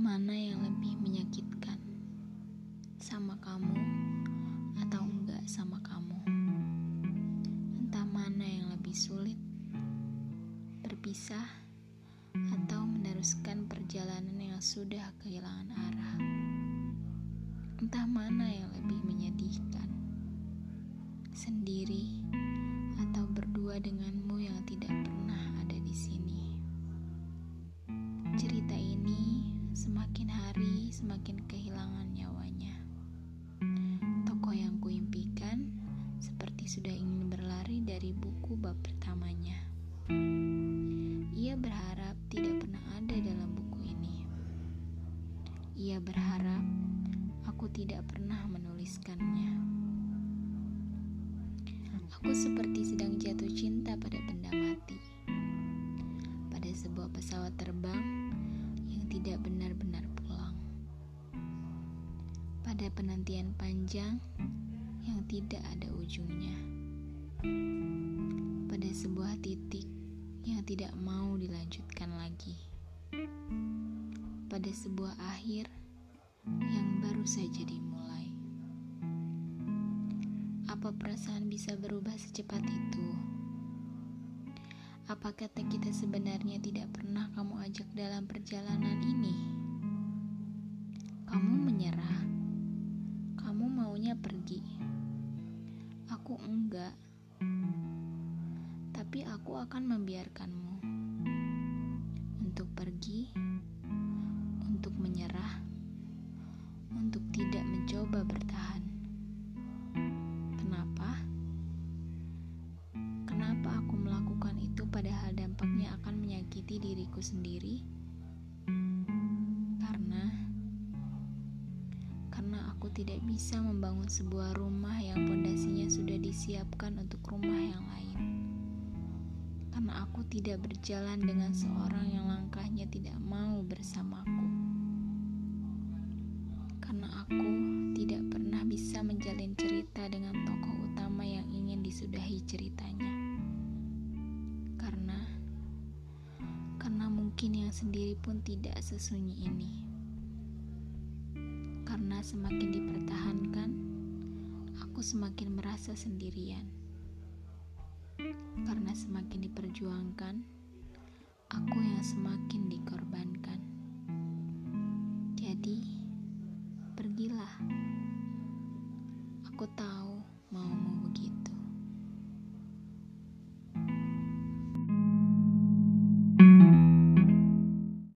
mana yang lebih menyakitkan? Sama kamu atau enggak sama kamu? Entah mana yang lebih sulit? Berpisah atau meneruskan perjalanan yang sudah kehilangan arah? Entah mana yang lebih menyedihkan? Sendiri atau berdua dengan Ia berharap aku tidak pernah menuliskannya. Aku seperti sedang jatuh cinta pada benda mati, pada sebuah pesawat terbang yang tidak benar-benar pulang, pada penantian panjang yang tidak ada ujungnya, pada sebuah titik yang tidak mau dilanjutkan lagi. Pada sebuah akhir yang baru saja dimulai. Apa perasaan bisa berubah secepat itu? Apa kata kita sebenarnya tidak pernah kamu ajak dalam perjalanan ini? Kamu menyerah. Kamu maunya pergi. Aku enggak tapi aku akan membiarkanmu Kenapa aku melakukan itu padahal dampaknya akan menyakiti diriku sendiri? Karena karena aku tidak bisa membangun sebuah rumah yang pondasinya sudah disiapkan untuk rumah yang lain karena aku tidak berjalan dengan seorang yang langkahnya tidak mau bersamaku. Karena aku mungkin yang sendiri pun tidak sesunyi ini. Karena semakin dipertahankan, aku semakin merasa sendirian. Karena semakin diperjuangkan, aku yang semakin dikorbankan. Jadi, pergilah. Aku tahu maumu